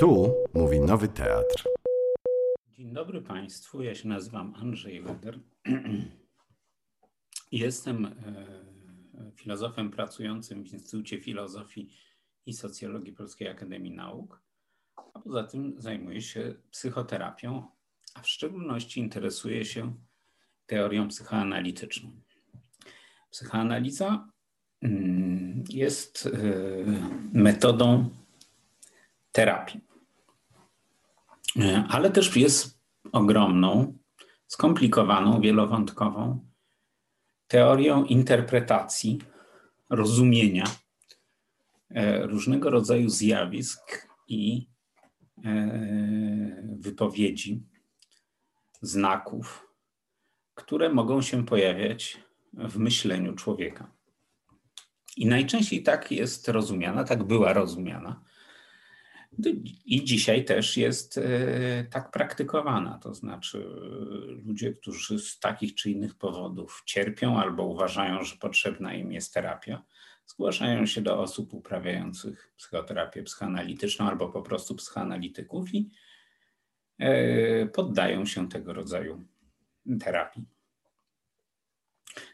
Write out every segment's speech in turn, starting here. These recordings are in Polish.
Tu mówi Nowy Teatr. Dzień dobry Państwu, ja się nazywam Andrzej Weder. Jestem e, filozofem pracującym w Instytucie Filozofii i Socjologii Polskiej Akademii Nauk, a poza tym zajmuję się psychoterapią, a w szczególności interesuję się teorią psychoanalityczną. Psychoanaliza mm, jest e, metodą terapii. E, ale też jest ogromną, skomplikowaną, wielowątkową teorią interpretacji, rozumienia e, różnego rodzaju zjawisk i e, wypowiedzi, znaków, które mogą się pojawiać w myśleniu człowieka. I najczęściej tak jest rozumiana, tak była rozumiana i dzisiaj też jest e, tak praktykowana, to znaczy e, ludzie, którzy z takich czy innych powodów cierpią albo uważają, że potrzebna im jest terapia, zgłaszają się do osób uprawiających psychoterapię psychoanalityczną albo po prostu psychoanalityków i e, poddają się tego rodzaju terapii.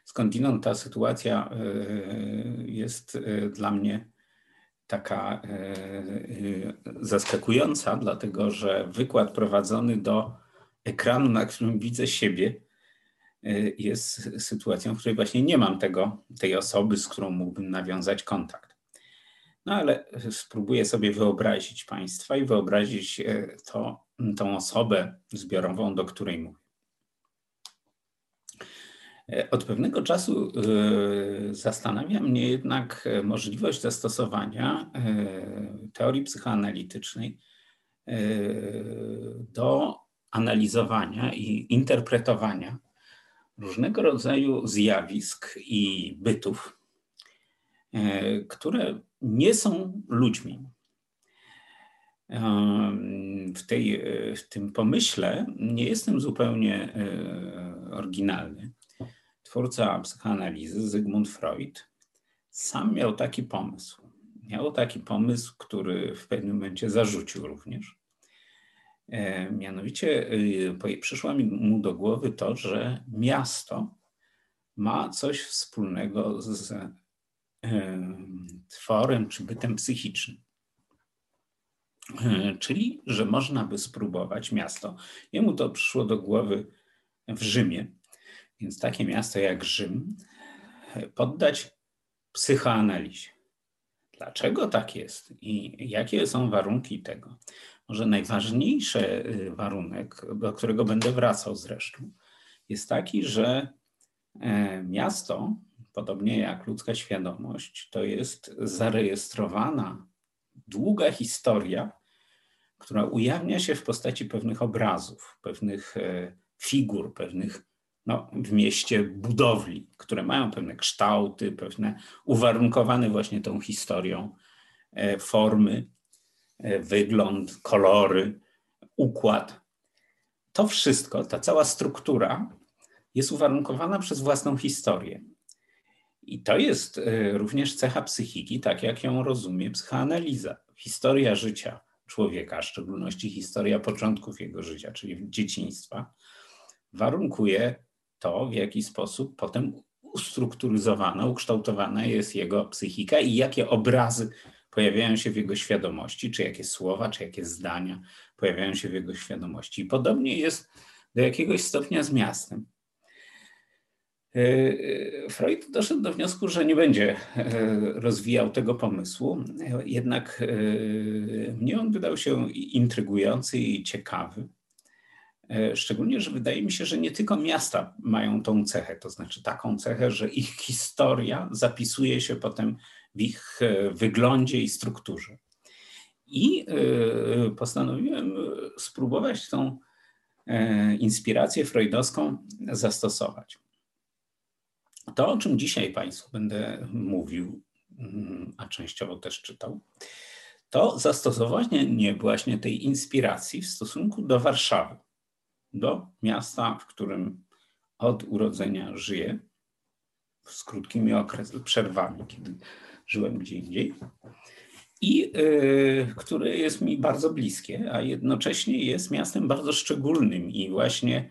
Skądinąd ta sytuacja jest dla mnie taka e, e, zaskakująca, dlatego że wykład prowadzony do ekranu, na którym widzę siebie, e, jest sytuacją, w której właśnie nie mam tego, tej osoby, z którą mógłbym nawiązać kontakt. No ale spróbuję sobie wyobrazić Państwa i wyobrazić to, tą osobę zbiorową, do której mówię. E, od pewnego czasu e, zastanawia mnie jednak e, możliwość zastosowania teorii psychoanalitycznej do analizowania i interpretowania różnego rodzaju zjawisk i bytów, które nie są ludźmi. W, tej, w tym pomyśle nie jestem zupełnie oryginalny twórca psychoanalizy Zygmunt Freud, sam miał taki pomysł. Miał taki pomysł, który w pewnym momencie zarzucił również. E, mianowicie e, przyszło mu do głowy to, że miasto ma coś wspólnego z e, tworem czy bytem psychicznym. Czyli, że można by spróbować miasto. Jemu to przyszło do głowy w Rzymie, więc takie miasto jak Rzym poddać psychoanalizie. Dlaczego tak jest i jakie są warunki tego? Może najważniejszy y, warunek, do którego będę wracał zresztą, jest taki, że e, miasto, podobnie jak ludzka świadomość, to jest zarejestrowana długa historia, która ujawnia się w postaci pewnych obrazów, pewnych e, figur, pewnych no, w mieście budowli, które mają pewne kształty, pewne uwarunkowane właśnie tą historią e, formy, e, wygląd, kolory, układ. To wszystko, ta cała struktura jest uwarunkowana przez własną historię. I to jest e, również cecha psychiki, tak jak ją rozumie psychoanaliza. Historia życia człowieka, w szczególności historia początków jego życia, czyli dzieciństwa, warunkuje to, w jaki sposób potem ustrukturyzowana, ukształtowana jest jego psychika i jakie obrazy pojawiają się w jego świadomości, czy jakie słowa, czy jakie zdania pojawiają się w jego świadomości. I podobnie jest do jakiegoś stopnia z miastem. E, e, Freud doszedł do wniosku, że nie będzie e, rozwijał tego pomysłu, jednak mnie on wydał się intrygujący i ciekawy. E, szczególnie, że wydaje mi się, że nie tylko miasta mają tą cechę, to znaczy taką cechę, że ich historia zapisuje się potem w ich e, wyglądzie i strukturze. I e, postanowiłem spróbować tą inspirację freudowską zastosować. To, o czym dzisiaj Państwu będę mówił, mm, a częściowo też czytał, to zastosowanie właśnie tej inspiracji w stosunku do Warszawy do miasta, w którym od urodzenia żyję, z krótkimi okres, przerwami, kiedy żyłem gdzie indziej. i y, które jest mi bardzo bliskie, a jednocześnie jest miastem bardzo szczególnym i właśnie,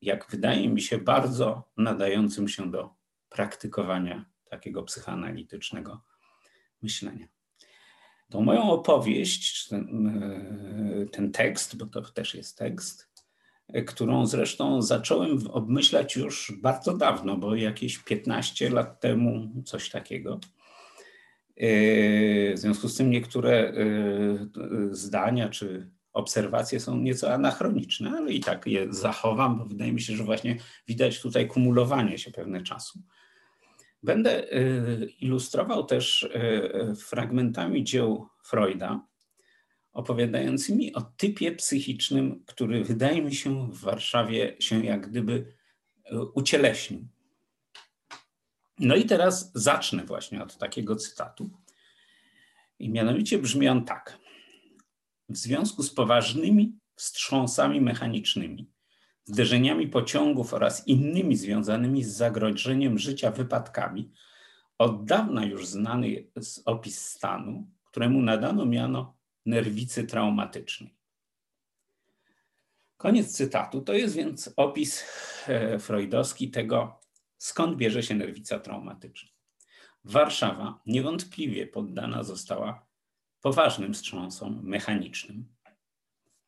jak wydaje mi się, bardzo nadającym się do praktykowania takiego psychoanalitycznego myślenia. Tą moją opowieść, ten, y, ten tekst, bo to też jest tekst, którą zresztą zacząłem obmyślać już bardzo dawno, bo jakieś 15 lat temu, coś takiego. W związku z tym niektóre y, zdania czy obserwacje są nieco anachroniczne, ale i tak je zachowam, bo wydaje mi się, że właśnie widać tutaj kumulowanie się pewne czasu. Będę ilustrował też fragmentami dzieł Freuda, opowiadającymi o typie psychicznym, który wydaje mi się w Warszawie się jak gdyby ucieleśnił. No i teraz zacznę właśnie od takiego cytatu. I mianowicie brzmi on tak. W związku z poważnymi wstrząsami mechanicznymi, zderzeniami pociągów oraz innymi związanymi z zagrożeniem życia wypadkami, od dawna już znany jest opis stanu, któremu nadano miano nerwicy traumatycznej. Koniec cytatu. To jest więc opis e, freudowski tego, skąd bierze się nerwica traumatyczna. Warszawa niewątpliwie poddana została poważnym wstrząsom mechanicznym.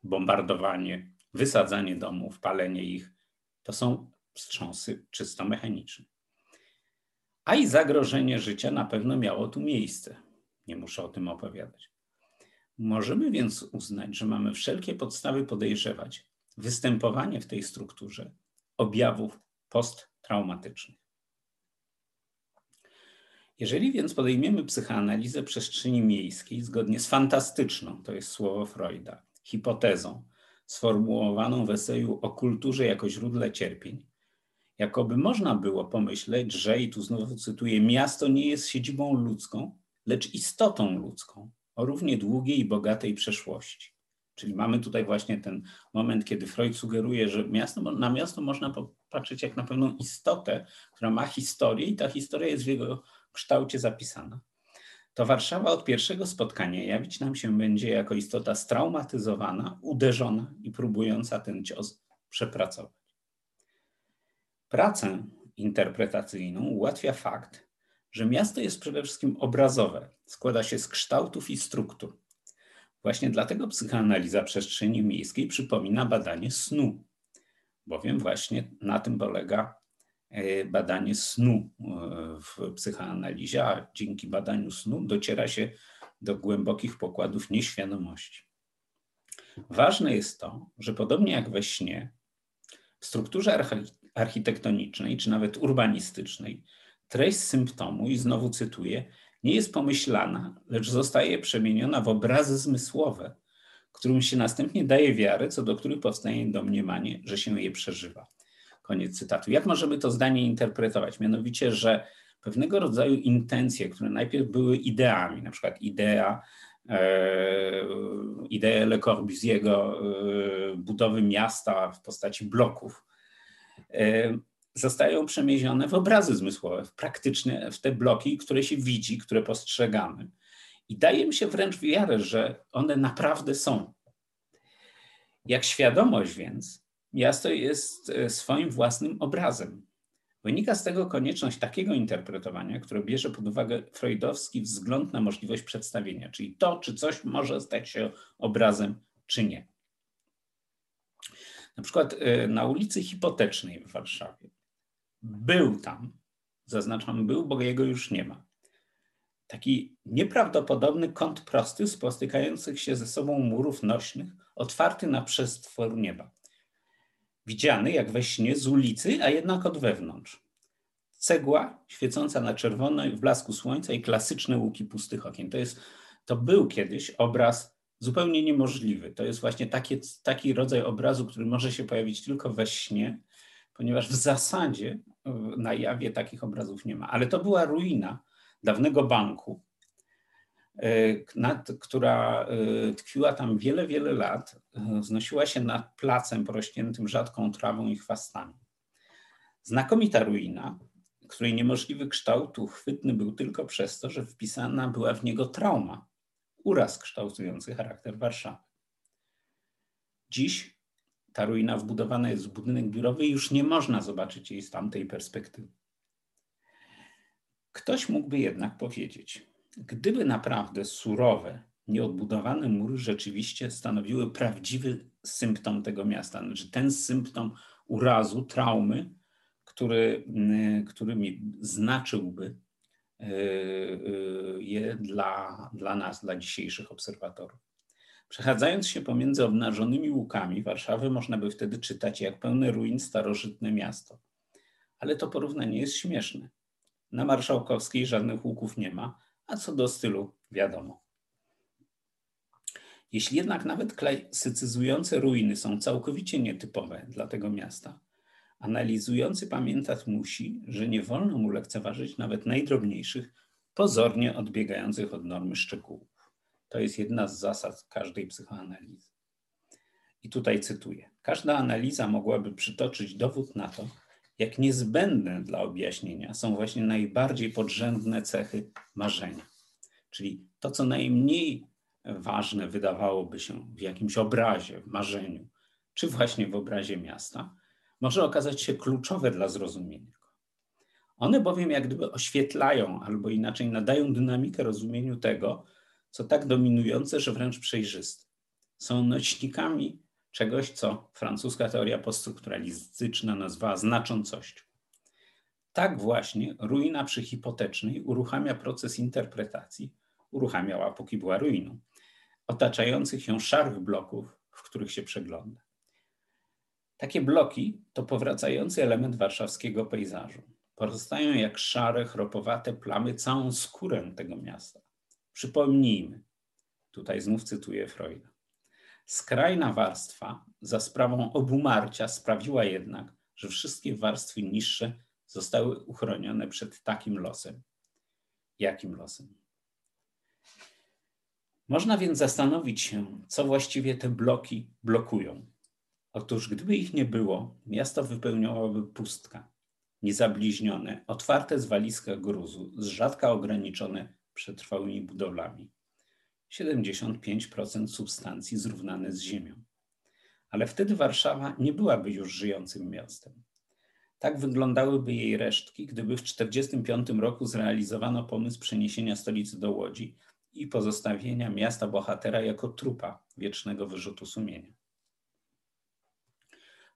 Bombardowanie, wysadzanie domów, palenie ich to są wstrząsy czysto mechaniczne. A i zagrożenie życia na pewno miało tu miejsce. Nie muszę o tym opowiadać. Możemy więc uznać, że mamy wszelkie podstawy podejrzewać występowanie w tej strukturze objawów posttraumatycznych. Jeżeli więc podejmiemy psychoanalizę przestrzeni miejskiej zgodnie z fantastyczną, to jest słowo Freuda, hipotezą sformułowaną w eseju o kulturze jako źródle cierpień, jakoby można było pomyśleć, że, i tu znowu cytuję, miasto nie jest siedzibą ludzką, lecz istotą ludzką o równie długiej i bogatej przeszłości. Czyli mamy tutaj właśnie ten moment, kiedy Freud sugeruje, że miasto, na miasto można popatrzeć jak na pewną istotę, która ma historię i ta historia jest w jego kształcie zapisana. To Warszawa od pierwszego spotkania jawić nam się będzie jako istota straumatyzowana, uderzona i próbująca ten cios przepracować. Pracę interpretacyjną ułatwia fakt, że miasto jest przede wszystkim obrazowe, składa się z kształtów i struktur. Właśnie dlatego psychoanaliza przestrzeni miejskiej przypomina badanie snu, bowiem właśnie na tym polega e, badanie snu e, w psychoanalizie, a dzięki badaniu snu dociera się do głębokich pokładów nieświadomości. Ważne jest to, że podobnie jak we śnie, w strukturze architektonicznej czy nawet urbanistycznej treść symptomu, i znowu cytuję, nie jest pomyślana, lecz zostaje przemieniona w obrazy zmysłowe, którym się następnie daje wiarę, co do których powstaje domniemanie, że się je przeżywa. Koniec cytatu. Jak możemy to zdanie interpretować? Mianowicie, że pewnego rodzaju intencje, które najpierw były ideami, na przykład idea, e, idea Le Corbusiego e, budowy miasta w postaci bloków, e, zostają przemierzone w obrazy zmysłowe, w praktyczne, w te bloki, które się widzi, które postrzegamy. I daje mi się wręcz wiarę, że one naprawdę są. Jak świadomość więc, miasto jest e, swoim własnym obrazem. Wynika z tego konieczność takiego interpretowania, które bierze pod uwagę freudowski wzgląd na możliwość przedstawienia, czyli to, czy coś może stać się obrazem, czy nie. Na przykład e, na ulicy Hipotecznej w Warszawie był tam, zaznaczam był, bo jego już nie ma. Taki nieprawdopodobny kąt prosty spotykających się ze sobą murów nośnych, otwarty na przestwór nieba. Widziany jak we śnie z ulicy, a jednak od wewnątrz. Cegła świecąca na czerwono w blasku słońca i klasyczne łuki pustych okien. To, jest, to był kiedyś obraz zupełnie niemożliwy. To jest właśnie taki, taki rodzaj obrazu, który może się pojawić tylko we śnie, ponieważ w zasadzie na jawie takich obrazów nie ma. Ale to była ruina dawnego banku, e, która e, tkwiła tam wiele, wiele lat, e, znosiła się nad placem porośniętym rzadką trawą i chwastami. Znakomita ruina, której niemożliwy kształt uchwytny był tylko przez to, że wpisana była w niego trauma. uraz kształtujący charakter Warszawy. Dziś ta ruina wbudowana jest w budynek biurowy i już nie można zobaczyć jej z tamtej perspektywy. Ktoś mógłby jednak powiedzieć, gdyby naprawdę surowe, nieodbudowane mury rzeczywiście stanowiły prawdziwy symptom tego miasta, znaczy ten symptom urazu, traumy, który, mm, który znaczyłby y, y, je dla, dla nas, dla dzisiejszych obserwatorów. Przechadzając się pomiędzy obnażonymi łukami Warszawy, można by wtedy czytać, jak pełne ruin starożytne miasto. Ale to porównanie jest śmieszne. Na Marszałkowskiej żadnych łuków nie ma, a co do stylu wiadomo. Jeśli jednak nawet klasycyzujące ruiny są całkowicie nietypowe dla tego miasta, analizujący pamiętać musi, że nie wolno mu lekceważyć nawet najdrobniejszych, pozornie odbiegających od normy szczegółów. To jest jedna z zasad każdej psychoanalizy. I tutaj cytuję. Każda analiza mogłaby przytoczyć dowód na to, jak niezbędne dla objaśnienia są właśnie najbardziej podrzędne cechy marzenia. Czyli to, co najmniej ważne wydawałoby się w jakimś obrazie, w marzeniu, czy właśnie w obrazie miasta, może okazać się kluczowe dla zrozumienia go. One bowiem jak gdyby oświetlają albo inaczej nadają dynamikę rozumieniu tego, co tak dominujące, że wręcz przejrzyste. Są nośnikami czegoś, co francuska teoria poststrukturalistyczna nazwała znaczącością. Tak właśnie ruina przyhipotecznej uruchamia proces interpretacji, uruchamiała póki była ruiną, otaczających ją szarych bloków, w których się przegląda. Takie bloki to powracający element warszawskiego pejzażu. Pozostają jak szare, chropowate plamy całą skórę tego miasta. Przypomnijmy, tutaj znów cytuję Freuda. Skrajna warstwa za sprawą obumarcia sprawiła jednak, że wszystkie warstwy niższe zostały uchronione przed takim losem. Jakim losem? Można więc zastanowić się, co właściwie te bloki blokują. Otóż gdyby ich nie było, miasto wypełniałaby pustka, niezabliźnione, otwarte zwaliska gruzu, z rzadka ograniczone przetrwałymi budowlami. 75% substancji zrównane z ziemią. Ale wtedy Warszawa nie byłaby już żyjącym miastem. Tak wyglądałyby jej resztki, gdyby w 1945 roku zrealizowano pomysł przeniesienia stolicy do Łodzi i pozostawienia miasta bohatera jako trupa wiecznego wyrzutu sumienia.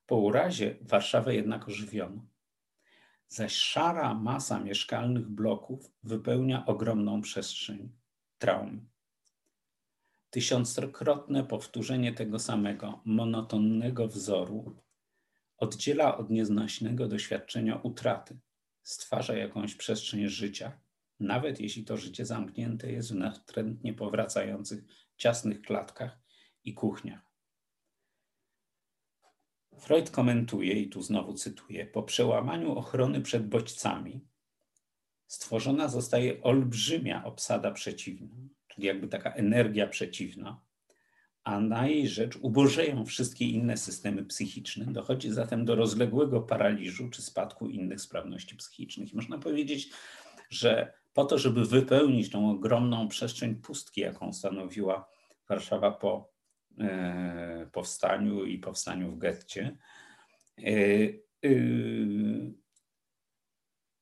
Po urazie Warszawę jednak ożywiono. Zaś szara masa mieszkalnych bloków wypełnia ogromną przestrzeń traumy. Tysiąckrotne powtórzenie tego samego, monotonnego wzoru oddziela od nieznośnego doświadczenia utraty, stwarza jakąś przestrzeń życia, nawet jeśli to życie zamknięte jest w natrętnie powracających ciasnych klatkach i kuchniach. Freud komentuje, i tu znowu cytuję, po przełamaniu ochrony przed bodźcami stworzona zostaje olbrzymia obsada przeciwna, czyli jakby taka energia przeciwna, a na jej rzecz ubożeją wszystkie inne systemy psychiczne. Dochodzi zatem do rozległego paraliżu czy spadku innych sprawności psychicznych. Można powiedzieć, że po to, żeby wypełnić tą ogromną przestrzeń pustki, jaką stanowiła Warszawa po powstaniu i powstaniu w getcie, e, e,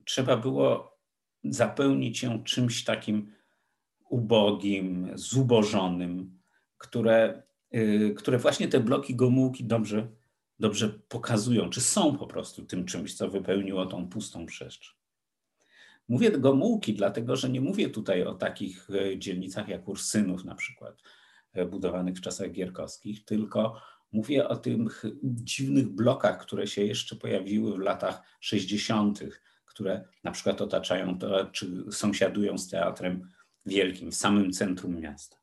trzeba było zapełnić ją czymś takim ubogim, zubożonym, które, które właśnie te bloki Gomułki dobrze, dobrze pokazują, czy są po prostu tym czymś, co wypełniło tą pustą przestrzeń. Mówię Gomułki, dlatego że nie mówię tutaj o takich e, dzielnicach jak Ursynów na przykład, e, budowanych w czasach gierkowskich, tylko mówię o tych dziwnych blokach, które się jeszcze pojawiły w latach 60., które na przykład otaczają to, czy sąsiadują z Teatrem Wielkim w samym centrum miasta.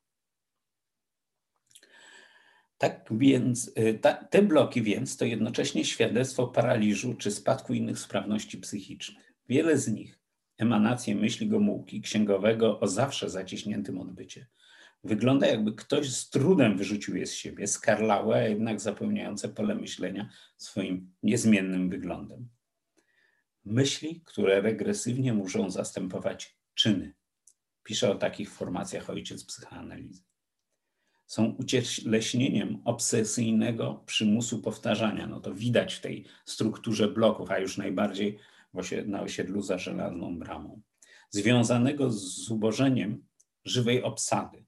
Tak więc e, ta, te bloki więc to jednocześnie świadectwo paraliżu czy spadku innych sprawności psychicznych. Wiele z nich emanację myśli Gomułki, księgowego o zawsze zaciśniętym odbycie. Wygląda jakby ktoś z trudem wyrzucił je z siebie, skarlałe, a jednak zapełniające pole myślenia swoim niezmiennym wyglądem. Myśli, które regresywnie muszą zastępować czyny. Pisze o takich formacjach ojciec psychoanalizy. Są ucieleśnieniem obsesyjnego przymusu powtarzania. No to widać w tej strukturze bloków, a już najbardziej na osiedlu za żelazną bramą. Związanego z zubożeniem żywej obsady,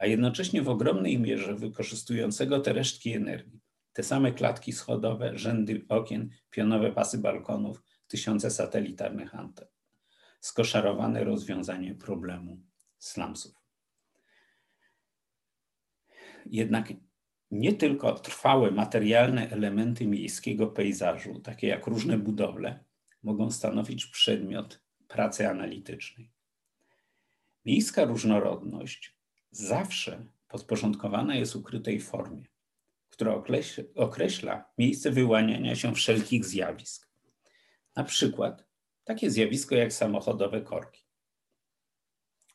a jednocześnie w ogromnej mierze wykorzystującego te resztki energii. Te same klatki schodowe, rzędy okien, pionowe pasy balkonów, tysiące satelitarnych anten. Skoszarowane rozwiązanie problemu slumsów. Jednak nie tylko trwałe materialne elementy miejskiego pejzażu, takie jak różne budowle, mogą stanowić przedmiot pracy analitycznej. Miejska różnorodność zawsze podporządkowana jest ukrytej formie, która określa miejsce wyłaniania się wszelkich zjawisk. Na przykład takie zjawisko jak samochodowe korki.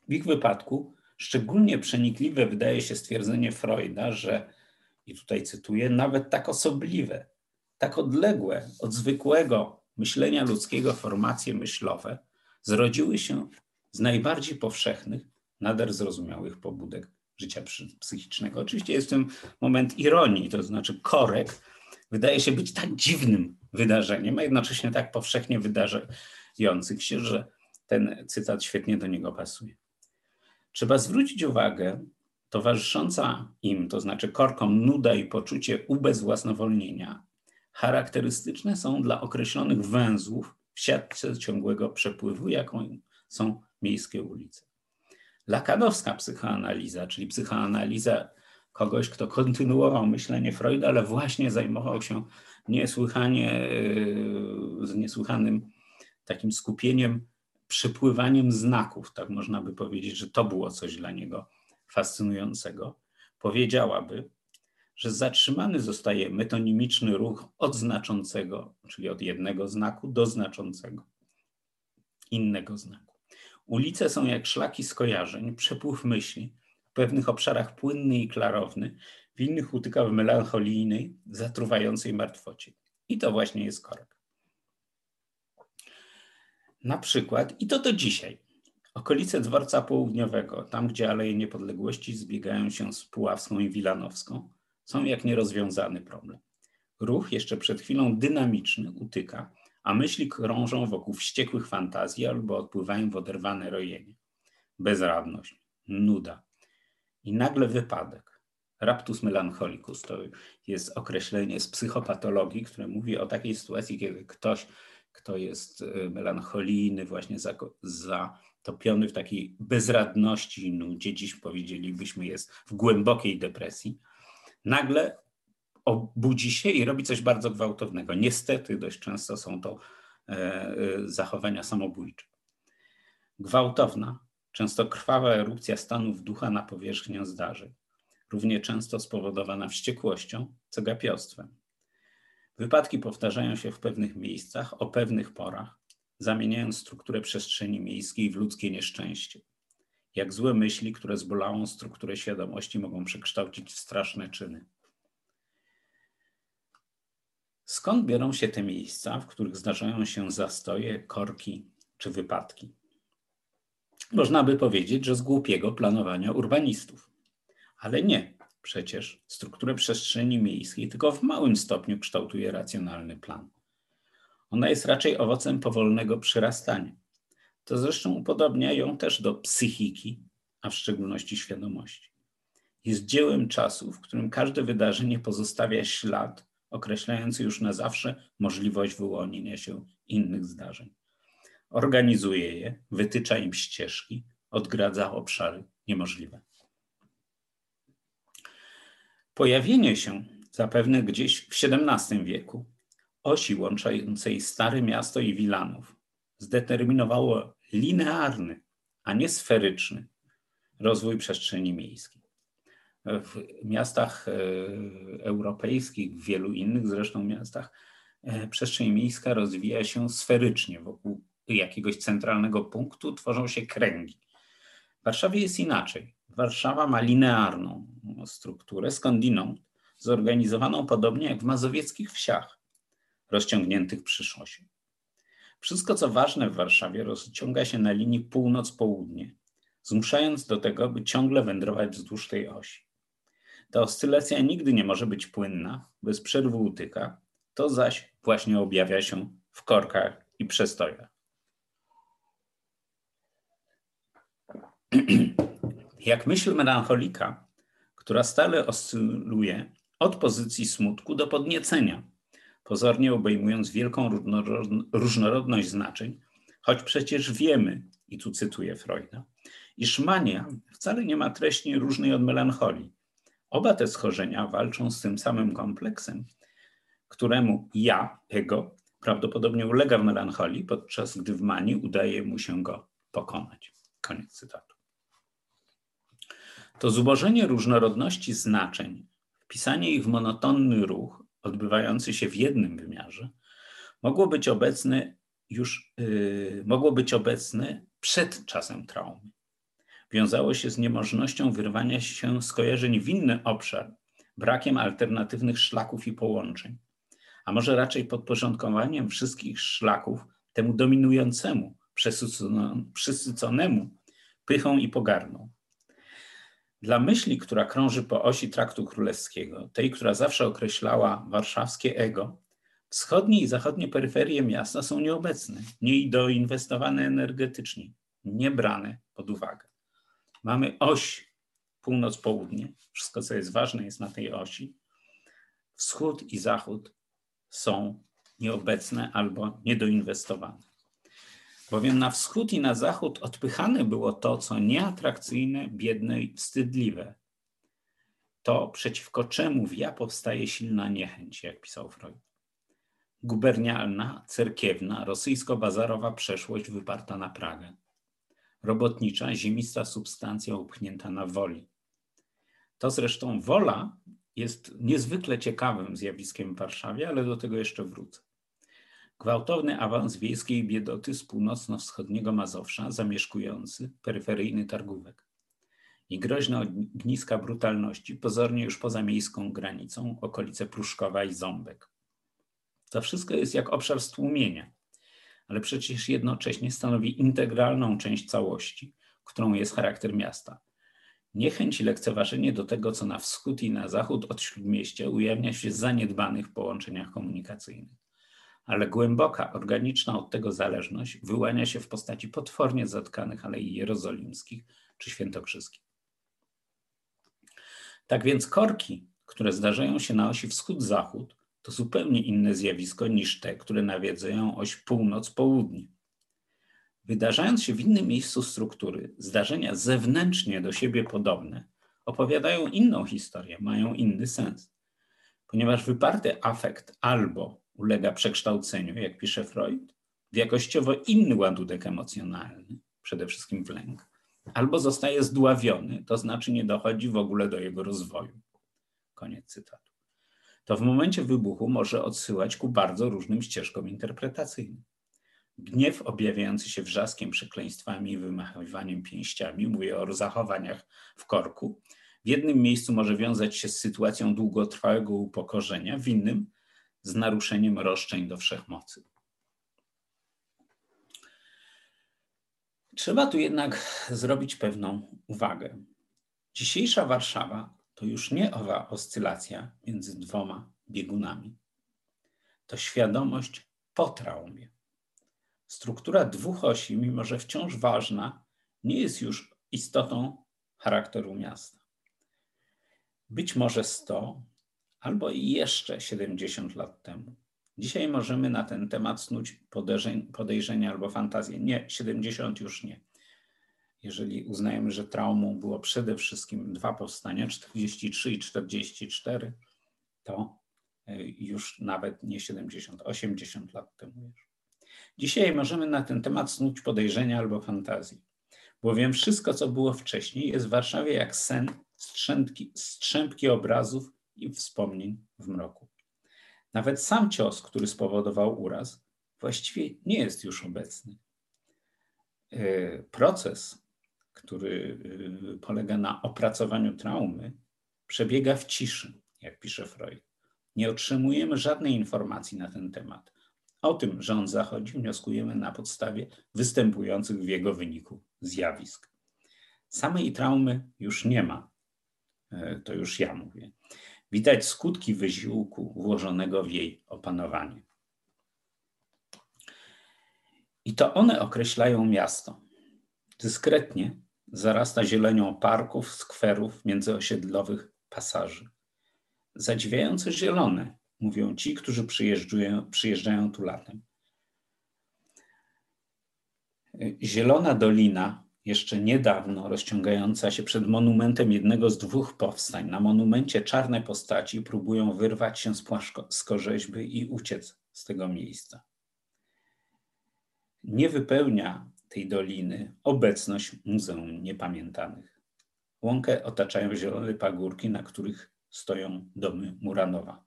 W ich wypadku szczególnie przenikliwe wydaje się stwierdzenie Freuda, że, i tutaj cytuję, nawet tak osobliwe, tak odległe od zwykłego myślenia ludzkiego formacje myślowe zrodziły się z najbardziej powszechnych, nader zrozumiałych pobudek życia psychicznego. Oczywiście jest w tym moment ironii, to znaczy korek wydaje się być tak dziwnym wydarzeniem, a jednocześnie tak powszechnie wydarzających się, że ten cytat świetnie do niego pasuje. Trzeba zwrócić uwagę, towarzysząca im, to znaczy korkom, nuda i poczucie ubezwłasnowolnienia, charakterystyczne są dla określonych węzłów w siatce ciągłego przepływu, jaką są miejskie ulice. Lakanowska psychoanaliza, czyli psychoanaliza kogoś, kto kontynuował myślenie Freuda, ale właśnie zajmował się niesłychanie, z niesłychanym takim skupieniem, przepływaniem znaków, tak można by powiedzieć, że to było coś dla niego fascynującego, powiedziałaby, że zatrzymany zostaje metonimiczny ruch od znaczącego, czyli od jednego znaku do znaczącego innego znaku. Ulice są jak szlaki skojarzeń, przepływ myśli, w pewnych obszarach płynny i klarowny, w innych utyka w melancholijnej, zatruwającej martwocie. I to właśnie jest korek. Na przykład, i to do dzisiaj, okolice dworca południowego, tam gdzie Aleje Niepodległości zbiegają się z Puławską i Wilanowską, są jak nierozwiązany problem. Ruch jeszcze przed chwilą dynamiczny utyka, a myśli krążą wokół wściekłych fantazji albo odpływają w oderwane rojenie. Bezradność, nuda i nagle wypadek. Raptus melancholicus to jest określenie z psychopatologii, które mówi o takiej sytuacji, kiedy ktoś, kto jest e, melancholijny, właśnie zatopiony w takiej bezradności i nudzie, dziś powiedzielibyśmy jest w głębokiej depresji, nagle obudzi się i robi coś bardzo gwałtownego. Niestety dość często są to e, e, zachowania samobójcze. Gwałtowna, często krwawa erupcja stanów ducha na powierzchnię zdarzeń, równie często spowodowana wściekłością, co gapiostwem. Wypadki powtarzają się w pewnych miejscach, o pewnych porach, zamieniając strukturę przestrzeni miejskiej w ludzkie nieszczęście. Jak złe myśli, które zbolałą strukturę świadomości, mogą przekształcić w straszne czyny. Skąd biorą się te miejsca, w których zdarzają się zastoje, korki czy wypadki? Można by powiedzieć, że z głupiego planowania urbanistów. Ale nie, przecież strukturę przestrzeni miejskiej tylko w małym stopniu kształtuje racjonalny plan. Ona jest raczej owocem powolnego przyrastania. To zresztą upodobnia ją też do psychiki, a w szczególności świadomości. Jest dziełem czasu, w którym każde wydarzenie pozostawia ślad określający już na zawsze możliwość wyłonienia się innych zdarzeń. Organizuje je, wytycza im ścieżki, odgradza obszary niemożliwe. Pojawienie się zapewne gdzieś w XVII wieku osi łączącej Stare Miasto i Wilanów zdeterminowało linearny, a nie sferyczny rozwój przestrzeni miejskiej w miastach e, europejskich, w wielu innych zresztą miastach, e, przestrzeń miejska rozwija się sferycznie. Wokół jakiegoś centralnego punktu tworzą się kręgi. W Warszawie jest inaczej. Warszawa ma linearną strukturę, skądinąd zorganizowaną podobnie jak w mazowieckich wsiach, rozciągniętych przy szosie. Wszystko, co ważne w Warszawie, rozciąga się na linii północ-południe, zmuszając do tego, by ciągle wędrować wzdłuż tej osi. Ta oscylacja nigdy nie może być płynna, bez przerwy utyka, to zaś właśnie objawia się w korkach i przestojach. Jak myśl melancholika, która stale oscyluje od pozycji smutku do podniecenia, pozornie obejmując wielką różnorodność znaczeń, choć przecież wiemy, i tu cytuję Freuda, iż mania wcale nie ma treści różnej od melancholii. Oba te schorzenia walczą z tym samym kompleksem, któremu ja, ego, prawdopodobnie ulega w melancholii, podczas gdy w manii udaje mu się go pokonać. Koniec cytatu. To zubożenie różnorodności znaczeń, wpisanie ich w monotonny ruch, odbywający się w jednym wymiarze, mogło być obecne już yy, mogło być obecne przed czasem traumy. Wiązało się z niemożnością wyrwania się skojarzeń w inny obszar, brakiem alternatywnych szlaków i połączeń, a może raczej podporządkowaniem wszystkich szlaków temu dominującemu, przesyconemu pychą i pogardą. Dla myśli, która krąży po osi traktu królewskiego, tej, która zawsze określała warszawskie ego, wschodnie i zachodnie peryferie miasta są nieobecne, niedoinwestowane energetycznie, nie brane pod uwagę. Mamy oś północ-południe, wszystko co jest ważne jest na tej osi. Wschód i zachód są nieobecne albo niedoinwestowane. Bowiem na wschód i na zachód odpychane było to, co nieatrakcyjne, biedne i wstydliwe. To, przeciwko czemu w ja powstaje silna niechęć, jak pisał Freud. Gubernialna, cerkiewna, rosyjsko-bazarowa przeszłość wyparta na Pragę. Robotnicza, ziemista substancja upchnięta na woli. To zresztą wola jest niezwykle ciekawym zjawiskiem w Warszawie, ale do tego jeszcze wrócę. Gwałtowny awans wiejskiej biedoty z północno-wschodniego Mazowsza, zamieszkujący peryferyjny targówek. I groźne ogniska brutalności, pozornie już poza miejską granicą, okolice Pruszkowa i Ząbek. To wszystko jest jak obszar stłumienia, ale przecież jednocześnie stanowi integralną część całości, którą jest charakter miasta. Niechęć i lekceważenie do tego, co na wschód i na zachód od śródmieścia ujawnia się w zaniedbanych połączeniach komunikacyjnych ale głęboka, organiczna od tego zależność wyłania się w postaci potwornie zatkanych alei jerozolimskich czy świętokrzyskich. Tak więc korki, które zdarzają się na osi wschód-zachód, to zupełnie inne zjawisko niż te, które nawiedzają oś północ-południe. Wydarzając się w innym miejscu struktury, zdarzenia zewnętrznie do siebie podobne opowiadają inną historię, mają inny sens. Ponieważ wyparty afekt albo ulega przekształceniu, jak pisze Freud, w jakościowo inny ładunek emocjonalny, przede wszystkim w lęk, albo zostaje zdławiony, to znaczy nie dochodzi w ogóle do jego rozwoju. Koniec cytatu. To w momencie wybuchu może odsyłać ku bardzo różnym ścieżkom interpretacyjnym. Gniew objawiający się wrzaskiem, przekleństwami i wymachiwaniem pięściami, mówię o zachowaniach w korku, w jednym miejscu może wiązać się z sytuacją długotrwałego upokorzenia, w innym z naruszeniem roszczeń do wszechmocy. Trzeba tu jednak zrobić pewną uwagę. Dzisiejsza Warszawa to już nie owa oscylacja między dwoma biegunami. To świadomość po traumie. Struktura dwóch osi, mimo że wciąż ważna, nie jest już istotą charakteru miasta. Być może 100, albo jeszcze 70 lat temu. Dzisiaj możemy na ten temat snuć podejrzenia albo fantazje. Nie, 70 już nie. Jeżeli uznajemy, że traumą było przede wszystkim dwa powstania, 43 i 44, to e, już nawet nie 70, 80 lat temu już. Dzisiaj możemy na ten temat snuć podejrzenia albo fantazje, bowiem wszystko, co było wcześniej, jest w Warszawie jak sen, strzępki, strzępki obrazów i wspomnień w mroku. Nawet sam cios, który spowodował uraz, właściwie nie jest już obecny. E, proces, który e, polega na opracowaniu traumy, przebiega w ciszy, jak pisze Freud. Nie otrzymujemy żadnej informacji na ten temat. O tym, że on zachodzi, wnioskujemy na podstawie występujących w jego wyniku zjawisk. Samej traumy już nie ma. E, to już ja mówię. Widać skutki wysiłku włożonego w jej opanowanie. I to one określają miasto. Dyskretnie zarasta zielenią parków, skwerów, międzyosiedlowych pasaży. Zadziwiająco zielone, mówią ci, którzy przyjeżdżają, przyjeżdżają tu latem. Zielona dolina, jeszcze niedawno rozciągająca się przed monumentem jednego z dwóch powstań. Na monumencie czarne postaci próbują wyrwać się z płaskorzeźby i uciec z tego miejsca. Nie wypełnia tej doliny obecność Muzeum Niepamiętanych. Łąkę otaczają zielone pagórki, na których stoją domy Muranowa.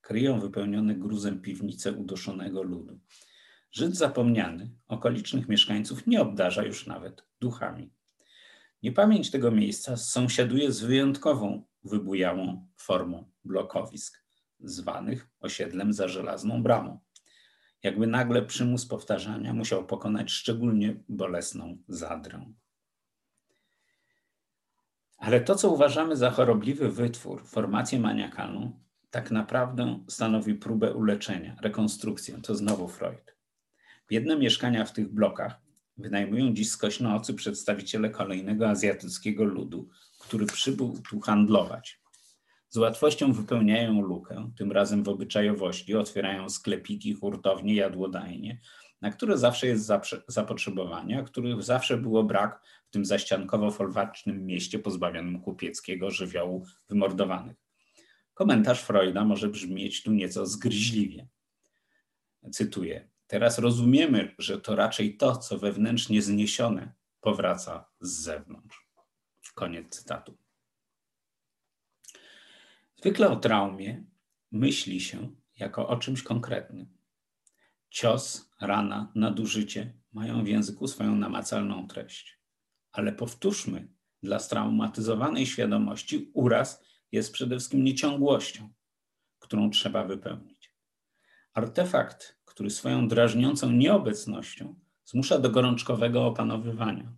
Kryją wypełnione gruzem piwnice udoszonego ludu. Żyd zapomniany okolicznych mieszkańców nie obdarza już nawet duchami. Niepamięć tego miejsca sąsiaduje z wyjątkową, wybujałą formą blokowisk, zwanych osiedlem za żelazną bramą. Jakby nagle przymus powtarzania musiał pokonać szczególnie bolesną zadrę. Ale to, co uważamy za chorobliwy wytwór, formację maniakalną, tak naprawdę stanowi próbę uleczenia, rekonstrukcję. To znowu Freud. Jedne mieszkania w tych blokach wynajmują dziś skośnocy przedstawiciele kolejnego azjatyckiego ludu, który przybył tu handlować. Z łatwością wypełniają lukę, tym razem w obyczajowości, otwierają sklepiki, hurtownie, jadłodajnie, na które zawsze jest zapotrzebowanie, a których zawsze było brak w tym zaściankowo-folwarcznym mieście pozbawionym kupieckiego żywiołu wymordowanych. Komentarz Freuda może brzmieć tu nieco zgryźliwie. Cytuję: Teraz rozumiemy, że to raczej to, co wewnętrznie zniesione, powraca z zewnątrz. Koniec cytatu. Zwykle o traumie myśli się jako o czymś konkretnym. Cios, rana, nadużycie mają w języku swoją namacalną treść. Ale powtórzmy, dla straumatyzowanej świadomości uraz jest przede wszystkim nieciągłością, którą trzeba wypełnić. Artefakt który swoją drażniącą nieobecnością zmusza do gorączkowego opanowywania.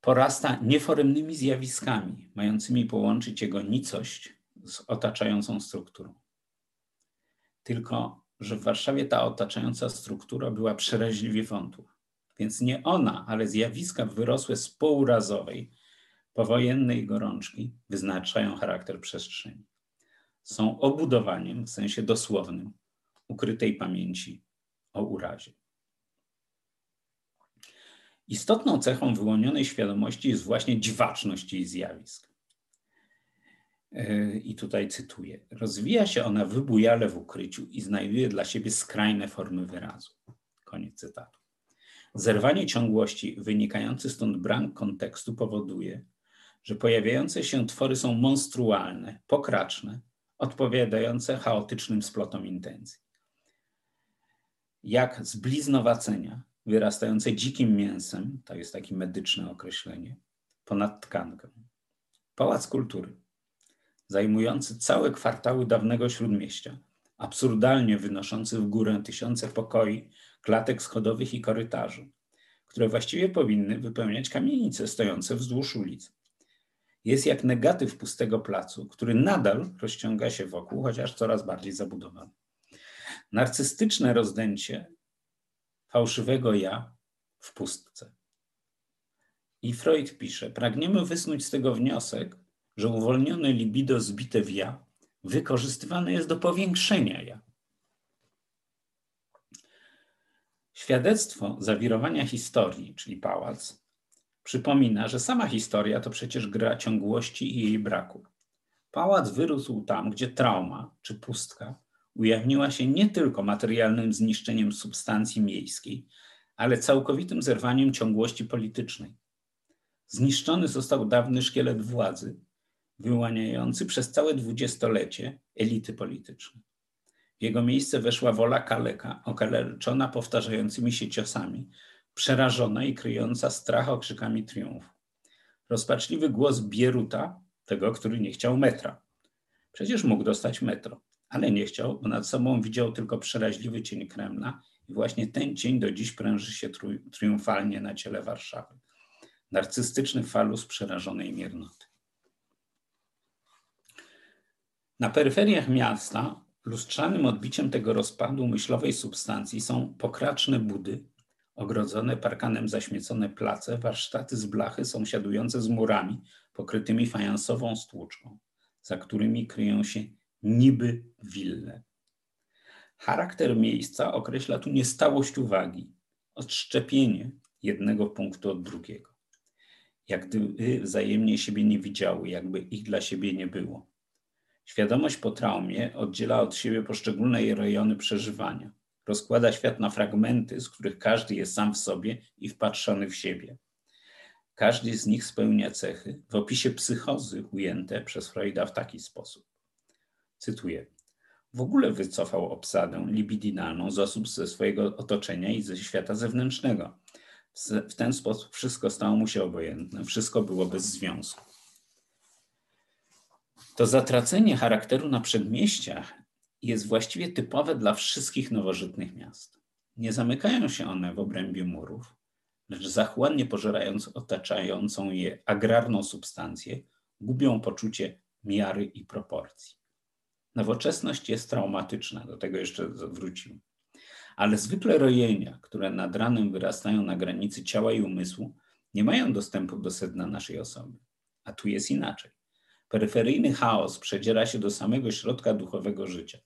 Porasta nieforemnymi zjawiskami, mającymi połączyć jego nicość z otaczającą strukturą. Tylko, że w Warszawie ta otaczająca struktura była przeraźliwie wątłów. Więc nie ona, ale zjawiska wyrosłe z pourazowej, powojennej gorączki wyznaczają charakter przestrzeni. Są obudowaniem w sensie dosłownym ukrytej pamięci o urazie. Istotną cechą wyłonionej świadomości jest właśnie dziwaczność jej zjawisk. E, I tutaj cytuję. Rozwija się ona wybujale w ukryciu i znajduje dla siebie skrajne formy wyrazu. Koniec cytatu. Zerwanie ciągłości wynikający stąd brak kontekstu powoduje, że pojawiające się twory są monstrualne, pokraczne, odpowiadające chaotycznym splotom intencji jak z bliznowacenia, wyrastające dzikim mięsem, to jest takie medyczne określenie, ponad tkankę. Pałac Kultury, zajmujący całe kwartały dawnego śródmieścia, absurdalnie wynoszący w górę tysiące pokoi, klatek schodowych i korytarzy, które właściwie powinny wypełniać kamienice stojące wzdłuż ulic. Jest jak negatyw pustego placu, który nadal rozciąga się wokół, chociaż coraz bardziej zabudowany narcystyczne rozdęcie fałszywego ja w pustce. I Freud pisze, pragniemy wysnuć z tego wniosek, że uwolnione libido zbite w ja wykorzystywane jest do powiększenia ja. Świadectwo zawirowania historii, czyli pałac, przypomina, że sama historia to przecież gra ciągłości i jej braku. Pałac wyrósł tam, gdzie trauma czy pustka ujawniła się nie tylko materialnym zniszczeniem substancji miejskiej, ale całkowitym zerwaniem ciągłości politycznej. Zniszczony został dawny szkielet władzy, wyłaniający przez całe dwudziestolecie elity polityczne. W jego miejsce weszła wola kaleka, okaleczona powtarzającymi się ciosami, przerażona i kryjąca strach okrzykami triumfu. Rozpaczliwy głos Bieruta, tego, który nie chciał metra. Przecież mógł dostać metro ale nie chciał, bo nad sobą widział tylko przeraźliwy cień Kremla i właśnie ten cień do dziś pręży się triumfalnie na ciele Warszawy. narcystyczny falus przerażonej miernoty. Na peryferiach miasta lustrzanym odbiciem tego rozpadu myślowej substancji są pokraczne budy, ogrodzone parkanem zaśmiecone place, warsztaty z blachy sąsiadujące z murami pokrytymi fajansową stłuczką, za którymi kryją się niby wille. Charakter miejsca określa tu niestałość uwagi, odszczepienie jednego punktu od drugiego. Jak gdyby wzajemnie siebie nie widziały, jakby ich dla siebie nie było. Świadomość po traumie oddziela od siebie poszczególne rejony przeżywania. Rozkłada świat na fragmenty, z których każdy jest sam w sobie i wpatrzony w siebie. Każdy z nich spełnia cechy w opisie psychozy ujęte przez Freuda w taki sposób. Cytuję. W ogóle wycofał obsadę libidinalną z osób ze swojego otoczenia i ze świata zewnętrznego. W ten sposób wszystko stało mu się obojętne, wszystko było bez związku. To zatracenie charakteru na przedmieściach jest właściwie typowe dla wszystkich nowożytnych miast. Nie zamykają się one w obrębie murów, lecz zachłannie pożerając otaczającą je agrarną substancję, gubią poczucie miary i proporcji. Nowoczesność jest traumatyczna, do tego jeszcze wrócimy. Ale zwykle rojenia, które nad ranem wyrastają na granicy ciała i umysłu, nie mają dostępu do sedna naszej osoby. A tu jest inaczej. Peryferyjny chaos przedziera się do samego środka duchowego życia.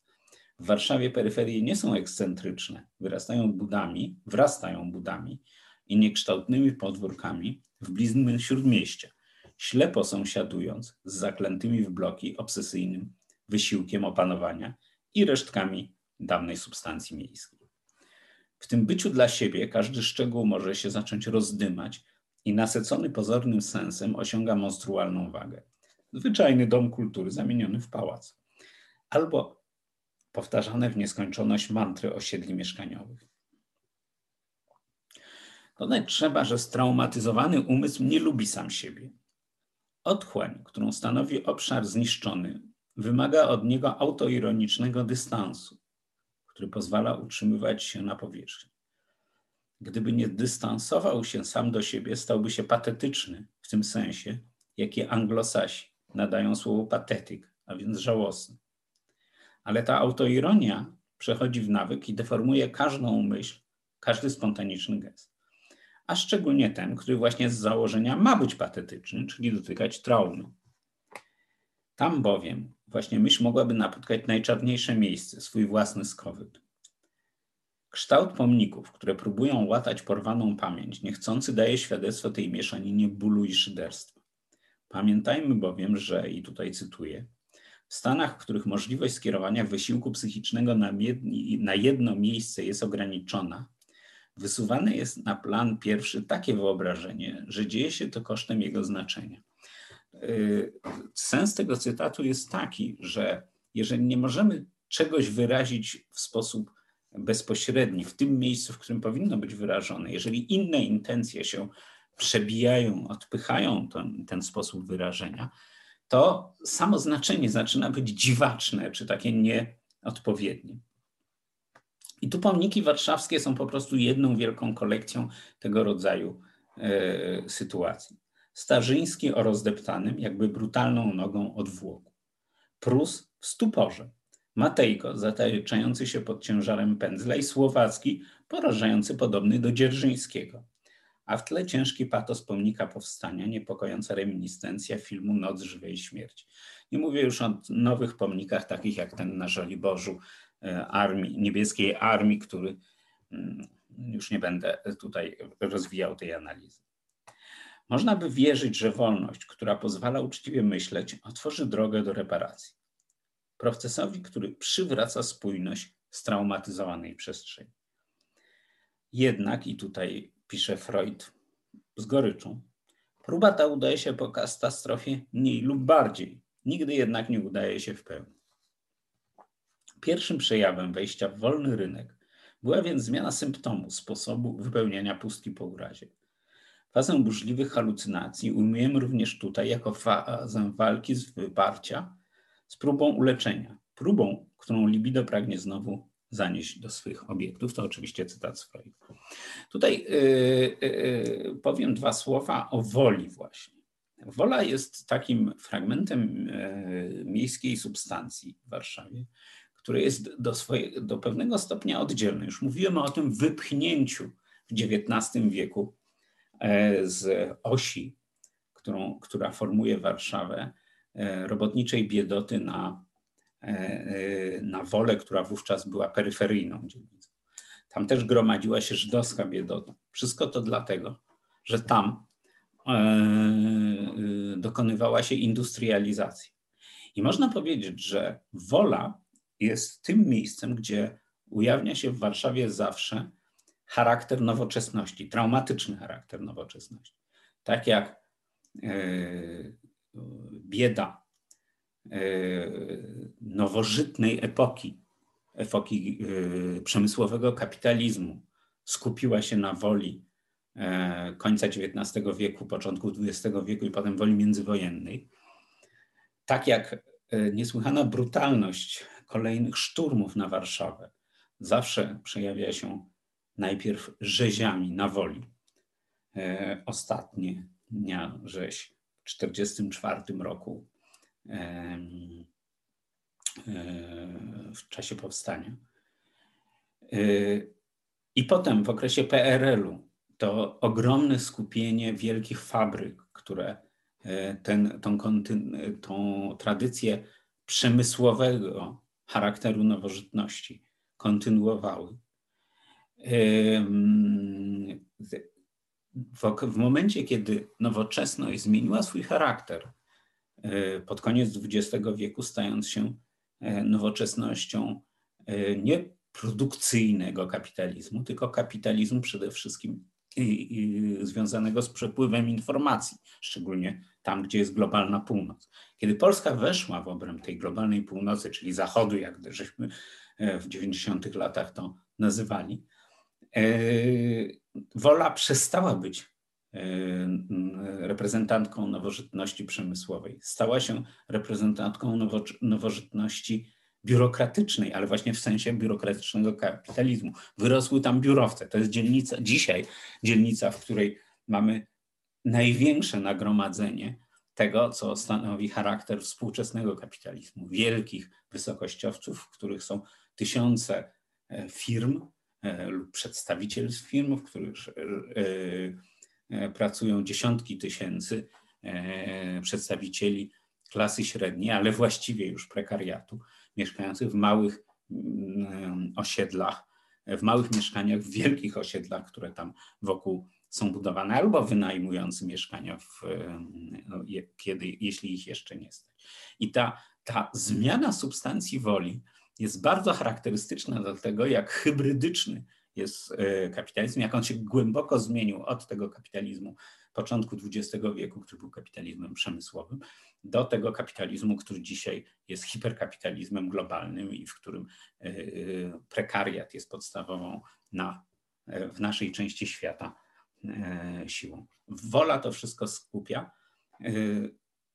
W Warszawie peryferie nie są ekscentryczne, wyrastają budami, wrastają budami i niekształtnymi podwórkami w bliznym śródmieścia, ślepo sąsiadując z zaklętymi w bloki obsesyjnym wysiłkiem opanowania i resztkami dawnej substancji miejskiej. W tym byciu dla siebie każdy szczegół może się zacząć rozdymać i nasycony pozornym sensem osiąga monstrualną wagę. Zwyczajny dom kultury zamieniony w pałac. Albo powtarzane w nieskończoność mantry osiedli mieszkaniowych. Dodać trzeba, że straumatyzowany umysł nie lubi sam siebie. Otchłań, którą stanowi obszar zniszczony, wymaga od niego autoironicznego dystansu, który pozwala utrzymywać się na powierzchni. Gdyby nie dystansował się sam do siebie, stałby się patetyczny w tym sensie, jaki anglosasi nadają słowu patetyk, a więc żałosny. Ale ta autoironia przechodzi w nawyk i deformuje każdą myśl, każdy spontaniczny gest. A szczególnie ten, który właśnie z założenia ma być patetyczny, czyli dotykać traumy. Tam bowiem właśnie myśl mogłaby napotkać najczarniejsze miejsce, swój własny skowyt. Kształt pomników, które próbują łatać porwaną pamięć, niechcący daje świadectwo tej mieszaninie bólu i szyderstwa. Pamiętajmy bowiem, że, i tutaj cytuję, w Stanach, w których możliwość skierowania wysiłku psychicznego na jedno miejsce jest ograniczona, wysuwane jest na plan pierwszy takie wyobrażenie, że dzieje się to kosztem jego znaczenia. Y, sens tego cytatu jest taki, że jeżeli nie możemy czegoś wyrazić w sposób bezpośredni, w tym miejscu, w którym powinno być wyrażone, jeżeli inne intencje się przebijają, odpychają ten, ten sposób wyrażenia, to samo znaczenie zaczyna być dziwaczne czy takie nieodpowiednie. I tu pomniki warszawskie są po prostu jedną wielką kolekcją tego rodzaju e, sytuacji. Starzyński o rozdeptanym, jakby brutalną nogą odwłoku. Prus w stuporze. Matejko zataczający się pod ciężarem pędzla i Słowacki porażający podobny do Dzierżyńskiego a w tle ciężki patos pomnika powstania, niepokojąca reminiscencja filmu Noc żywej śmierci. Nie mówię już o nowych pomnikach, takich jak ten na Żoliborzu e, armii, niebieskiej armii, który mm, już nie będę tutaj rozwijał tej analizy. Można by wierzyć, że wolność, która pozwala uczciwie myśleć, otworzy drogę do reparacji. Procesowi, który przywraca spójność straumatyzowanej przestrzeni. Jednak, i tutaj pisze Freud z goryczą. Próba ta udaje się po katastrofie mniej lub bardziej, nigdy jednak nie udaje się w pełni. Pierwszym przejawem wejścia w wolny rynek była więc zmiana symptomu, sposobu wypełniania pustki po urazie. Fazę burzliwych halucynacji ujmujemy również tutaj jako fazę walki z wyparcia z próbą uleczenia, próbą, którą libido pragnie znowu zanieść do swych obiektów. To oczywiście cytat z. Tutaj yy, yy, powiem dwa słowa o woli właśnie. Wola jest takim fragmentem yy, miejskiej substancji w Warszawie, które jest do, swoje, do pewnego stopnia oddzielne. Już mówiłem o tym wypchnięciu w XIX wieku z osi, którą, która formuje Warszawę, e, robotniczej biedoty na, e, na wolę, która wówczas była peryferyjną dzielnicą. Tam też gromadziła się żydowska biedota. Wszystko to dlatego, że tam dokonywała się industrializacja. I można powiedzieć, że wola jest tym miejscem, gdzie ujawnia się w Warszawie zawsze charakter nowoczesności, traumatyczny charakter nowoczesności. Tak jak e, bieda e, nowożytnej epoki, epoki e, przemysłowego kapitalizmu skupiła się na woli końca XIX wieku, początku XX wieku i potem woli międzywojennej. Tak jak niesłychana brutalność kolejnych szturmów na Warszawę zawsze przejawia się najpierw rzeziami na woli. E, ostatnie dnia rzeź w 1944 roku e, w czasie powstania. E, I potem w okresie PRL-u to ogromne skupienie wielkich fabryk, które e, ten, tą, tą tradycję przemysłowego charakteru nowożytności kontynuowały. W momencie, kiedy nowoczesność zmieniła swój charakter e, pod koniec XX wieku, stając się e, nowoczesnością e, nie produkcyjnego kapitalizmu, tylko kapitalizmu przede wszystkim związanego z przepływem informacji, szczególnie tam, gdzie jest globalna północ. Kiedy Polska weszła w obręb tej globalnej północy, czyli Zachodu, jak żeśmy w 90 latach to nazywali, Wola przestała być e, reprezentantką nowożytności przemysłowej. Stała się reprezentantką nowożytności biurokratycznej, ale właśnie w sensie biurokratycznego kapitalizmu. Wyrosły tam biurowce. To jest dzielnica, dzisiaj dzielnica, w której mamy największe nagromadzenie tego, co stanowi charakter współczesnego kapitalizmu. Wielkich wysokościowców, w których są tysiące e, firm e, lub przedstawicielstw firm, w których e, pracują dziesiątki tysięcy przedstawicieli klasy średniej, ale właściwie już prekariatu, mieszkających w małych mm, osiedlach, w małych mieszkaniach, w wielkich osiedlach, które tam wokół są budowane, albo wynajmujący mieszkania, w, no, kiedy, jeśli ich jeszcze nie stać. I ta, ta zmiana substancji woli jest bardzo charakterystyczna dla tego, jak hybrydyczny jest e, kapitalizm, jak on się głęboko zmienił od tego kapitalizmu początku XX wieku, który był kapitalizmem przemysłowym, do tego kapitalizmu, który dzisiaj jest hiperkapitalizmem globalnym i w którym e, e, prekariat jest podstawową na, w naszej części świata siłą. Wola to wszystko skupia,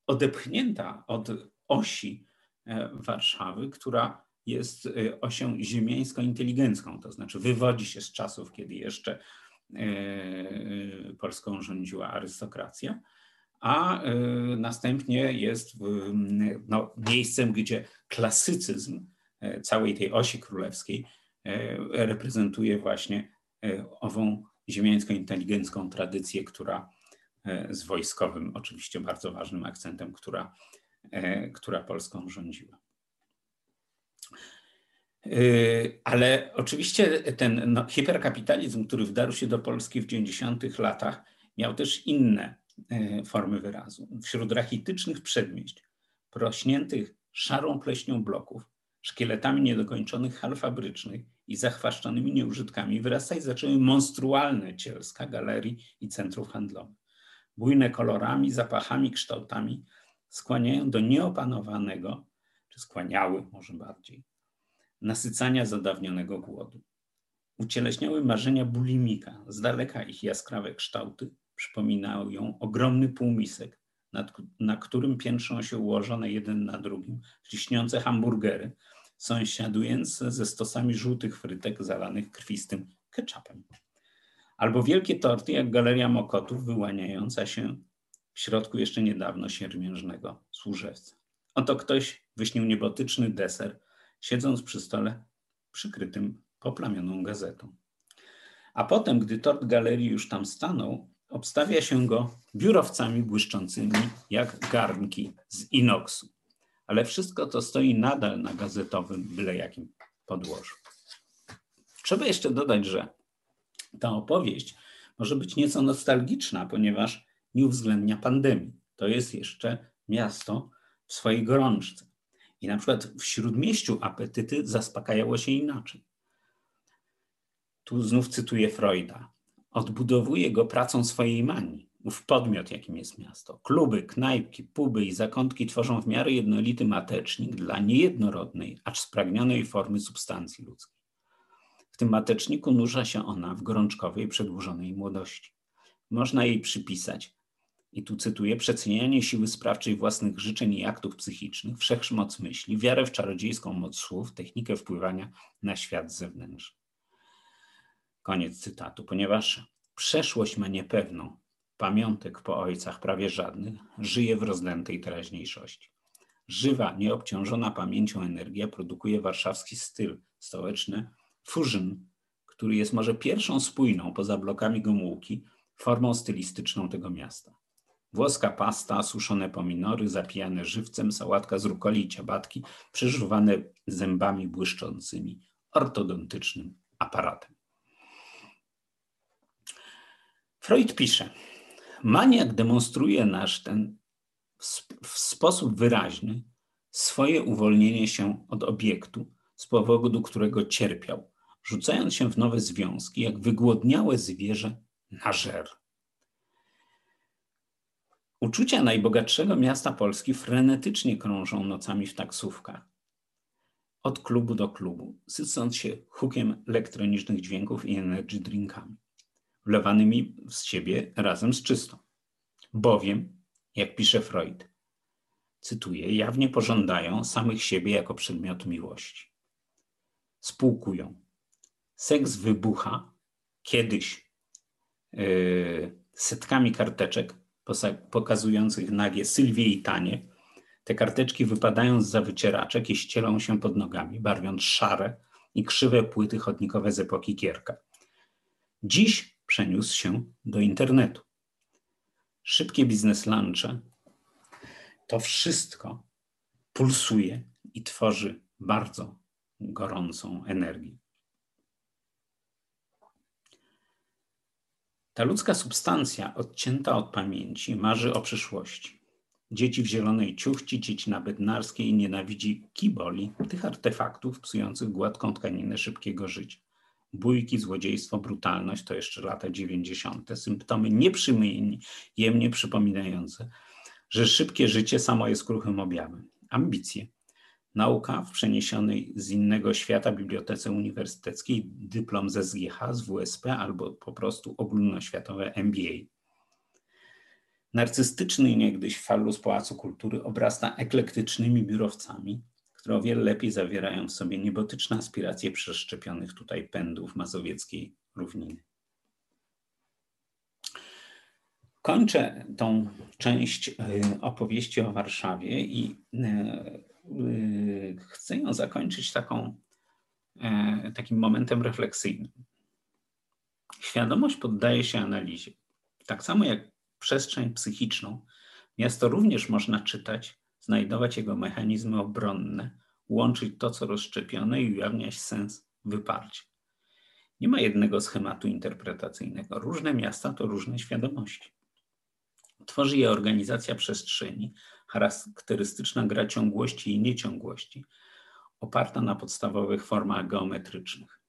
odepchnięta od osi Warszawy, która jest y, osią ziemiańsko-inteligencką, to znaczy wywodzi się z czasów, kiedy jeszcze y, y, Polską rządziła arystokracja, a następnie jest no, miejscem, gdzie klasycyzm całej tej osi królewskiej reprezentuje właśnie ową ziemiańsko-inteligencką tradycję, która z wojskowym, oczywiście bardzo ważnym akcentem, która, która Polską rządziła. Yy, ale oczywiście ten no, hiperkapitalizm, który wdarł się do Polski w 90 latach, miał też inne yy, formy wyrazu. Wśród rachitycznych przedmieść, prośniętych szarą pleśnią bloków, szkieletami niedokończonych hal fabrycznych i zachwaszczonymi nieużytkami wyrastać zaczęły monstrualne cielska galerii i centrów handlowych. Bujne kolorami, zapachami, kształtami skłaniają do nieopanowanego, skłaniały może bardziej, nasycania zadawnionego głodu. Ucieleśniały marzenia bulimika, z daleka ich jaskrawe kształty przypominają ogromny półmisek, nad, na którym piętrzą się ułożone jeden na drugim lśniące hamburgery, sąsiadujące ze stosami żółtych frytek zalanych krwistym ketchupem. Albo wielkie torty jak Galeria Mokotów wyłaniająca się w środku jeszcze niedawno siermiężnego służewca. Oto ktoś wyśnił niebotyczny deser, siedząc przy stole przykrytym poplamioną gazetą. A potem, gdy tort galerii już tam stanął, obstawia się go biurowcami błyszczącymi jak garnki z inoksu. Ale wszystko to stoi nadal na gazetowym, byle jakim podłożu. Trzeba jeszcze dodać, że ta opowieść może być nieco nostalgiczna, ponieważ nie uwzględnia pandemii. To jest jeszcze miasto w swojej gorączce. I na przykład w śródmieściu apetyty zaspokajało się inaczej. Tu znów cytuję Freuda. Odbudowuje go pracą swojej manii, ów podmiot, jakim jest miasto. Kluby, knajpki, puby i zakątki tworzą w miarę jednolity matecznik dla niejednorodnej, acz spragnionej formy substancji ludzkiej. W tym mateczniku nurza się ona w gorączkowej, przedłużonej młodości. Można jej przypisać i tu cytuję, przecenianie siły sprawczej własnych życzeń i aktów psychicznych, wszechmoc myśli, wiarę w czarodziejską moc słów, technikę wpływania na świat zewnętrzny. Koniec cytatu. Ponieważ przeszłość ma niepewną, pamiątek po ojcach prawie żadnych, żyje w rozdętej teraźniejszości. Żywa, nieobciążona pamięcią energia produkuje warszawski styl stołeczny, fusion, który jest może pierwszą spójną poza blokami Gomułki formą stylistyczną tego miasta. Włoska pasta, suszone pominory, zapijane żywcem, sałatka z rukoli i ciabatki, przeżuwane zębami błyszczącymi, ortodontycznym aparatem. Freud pisze, maniak demonstruje nasz ten w sposób wyraźny swoje uwolnienie się od obiektu, z powodu którego cierpiał, rzucając się w nowe związki, jak wygłodniałe zwierzę na żer. Uczucia najbogatszego miasta Polski frenetycznie krążą nocami w taksówkach. Od klubu do klubu, sycąc się hukiem elektronicznych dźwięków i energy drinkami, wlewanymi z siebie razem z czystą. Bowiem, jak pisze Freud, cytuję, jawnie pożądają samych siebie jako przedmiotu miłości. Spółkują. Seks wybucha kiedyś yy, setkami karteczek pokazujących nagie Sylwię i Tanie. Te karteczki wypadają z wycieraczek i ścielą się pod nogami, barwiąc szare i krzywe płyty chodnikowe z epoki Kierka. Dziś przeniósł się do internetu. Szybkie biznes lunche, to wszystko pulsuje i tworzy bardzo gorącą energię. Ta ludzka substancja odcięta od pamięci marzy o przyszłości. Dzieci w zielonej ciuchci, dzieci na bednarskiej nienawidzi kiboli, tych artefaktów psujących gładką tkaninę szybkiego życia. Bójki, złodziejstwo, brutalność to jeszcze lata 90. Symptomy nieprzyjemnie przypominające, że szybkie życie samo jest kruchym objawem. Ambicje, Nauka w przeniesionej z innego świata bibliotece uniwersyteckiej, dyplom ze SGH, z WSP albo po prostu ogólnoświatowe MBA. Narcystyczny niegdyś fallus Pałacu Kultury obrasta eklektycznymi biurowcami, które o wiele lepiej zawierają w sobie niebotyczne aspiracje przeszczepionych tutaj pędów mazowieckiej równiny. Kończę tą część y, opowieści o Warszawie i y, chcę ją zakończyć taką, e, takim momentem refleksyjnym. Świadomość poddaje się analizie. Tak samo jak przestrzeń psychiczną, miasto również można czytać, znajdować jego mechanizmy obronne, łączyć to, co rozszczepione i ujawniać sens wyparcia. Nie ma jednego schematu interpretacyjnego. Różne miasta to różne świadomości. Tworzy je organizacja przestrzeni, charakterystyczna gra ciągłości i nieciągłości, oparta na podstawowych formach geometrycznych.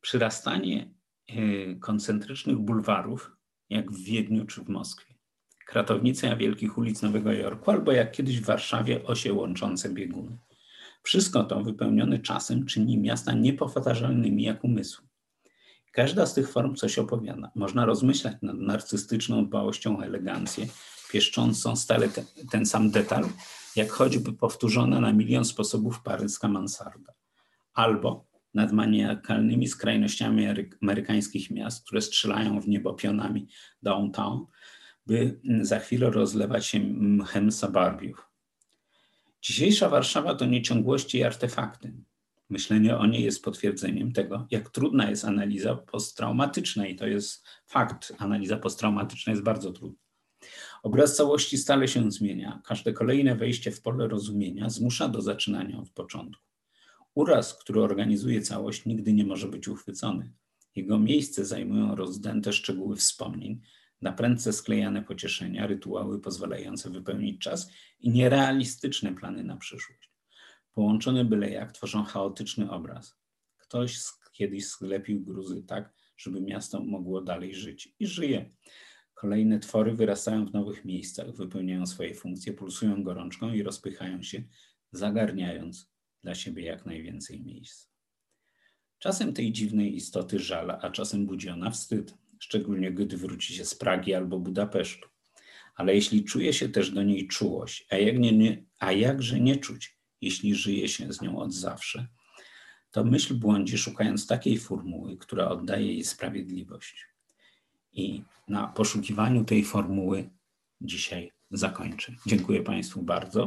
Przyrastanie y, koncentrycznych bulwarów, jak w Wiedniu czy w Moskwie. Kratownice wielkich ulic Nowego Jorku, albo jak kiedyś w Warszawie osie łączące bieguny. Wszystko to wypełnione czasem czyni miasta niepowtarzalnymi jak umysł. Każda z tych form coś opowiada. Można rozmyślać nad narcystyczną dbałością o elegancję, pieszczącą stale ten, ten sam detal, jak choćby powtórzona na milion sposobów paryska mansarda, albo nad maniakalnymi skrajnościami amerykańskich miast, które strzelają w niebo pionami downtown, by za chwilę rozlewać się mchem sabarbiów. Dzisiejsza Warszawa to nieciągłości i artefakty. Myślenie o niej jest potwierdzeniem tego, jak trudna jest analiza posttraumatyczna i to jest fakt. Analiza posttraumatyczna jest bardzo trudna. Obraz całości stale się zmienia. Każde kolejne wejście w pole rozumienia zmusza do zaczynania od początku. Uraz, który organizuje całość, nigdy nie może być uchwycony. Jego miejsce zajmują rozdęte szczegóły wspomnień, naprędce sklejane pocieszenia, rytuały pozwalające wypełnić czas i nierealistyczne plany na przyszłość. Połączone byle jak tworzą chaotyczny obraz. Ktoś kiedyś sklepił gruzy tak, żeby miasto mogło dalej żyć i żyje. Kolejne twory wyrastają w nowych miejscach, wypełniają swoje funkcje, pulsują gorączką i rozpychają się, zagarniając dla siebie jak najwięcej miejsc. Czasem tej dziwnej istoty żal, a czasem budzi ona wstyd, szczególnie gdy wróci się z Pragi albo Budapesztu. Ale jeśli czuje się też do niej czułość, a, jak nie, nie, a jakże nie czuć, jeśli żyje się z nią od zawsze, to myśl błądzi, szukając takiej formuły, która oddaje jej sprawiedliwość. I na poszukiwaniu tej formuły dzisiaj zakończę. Dziękuję Państwu bardzo.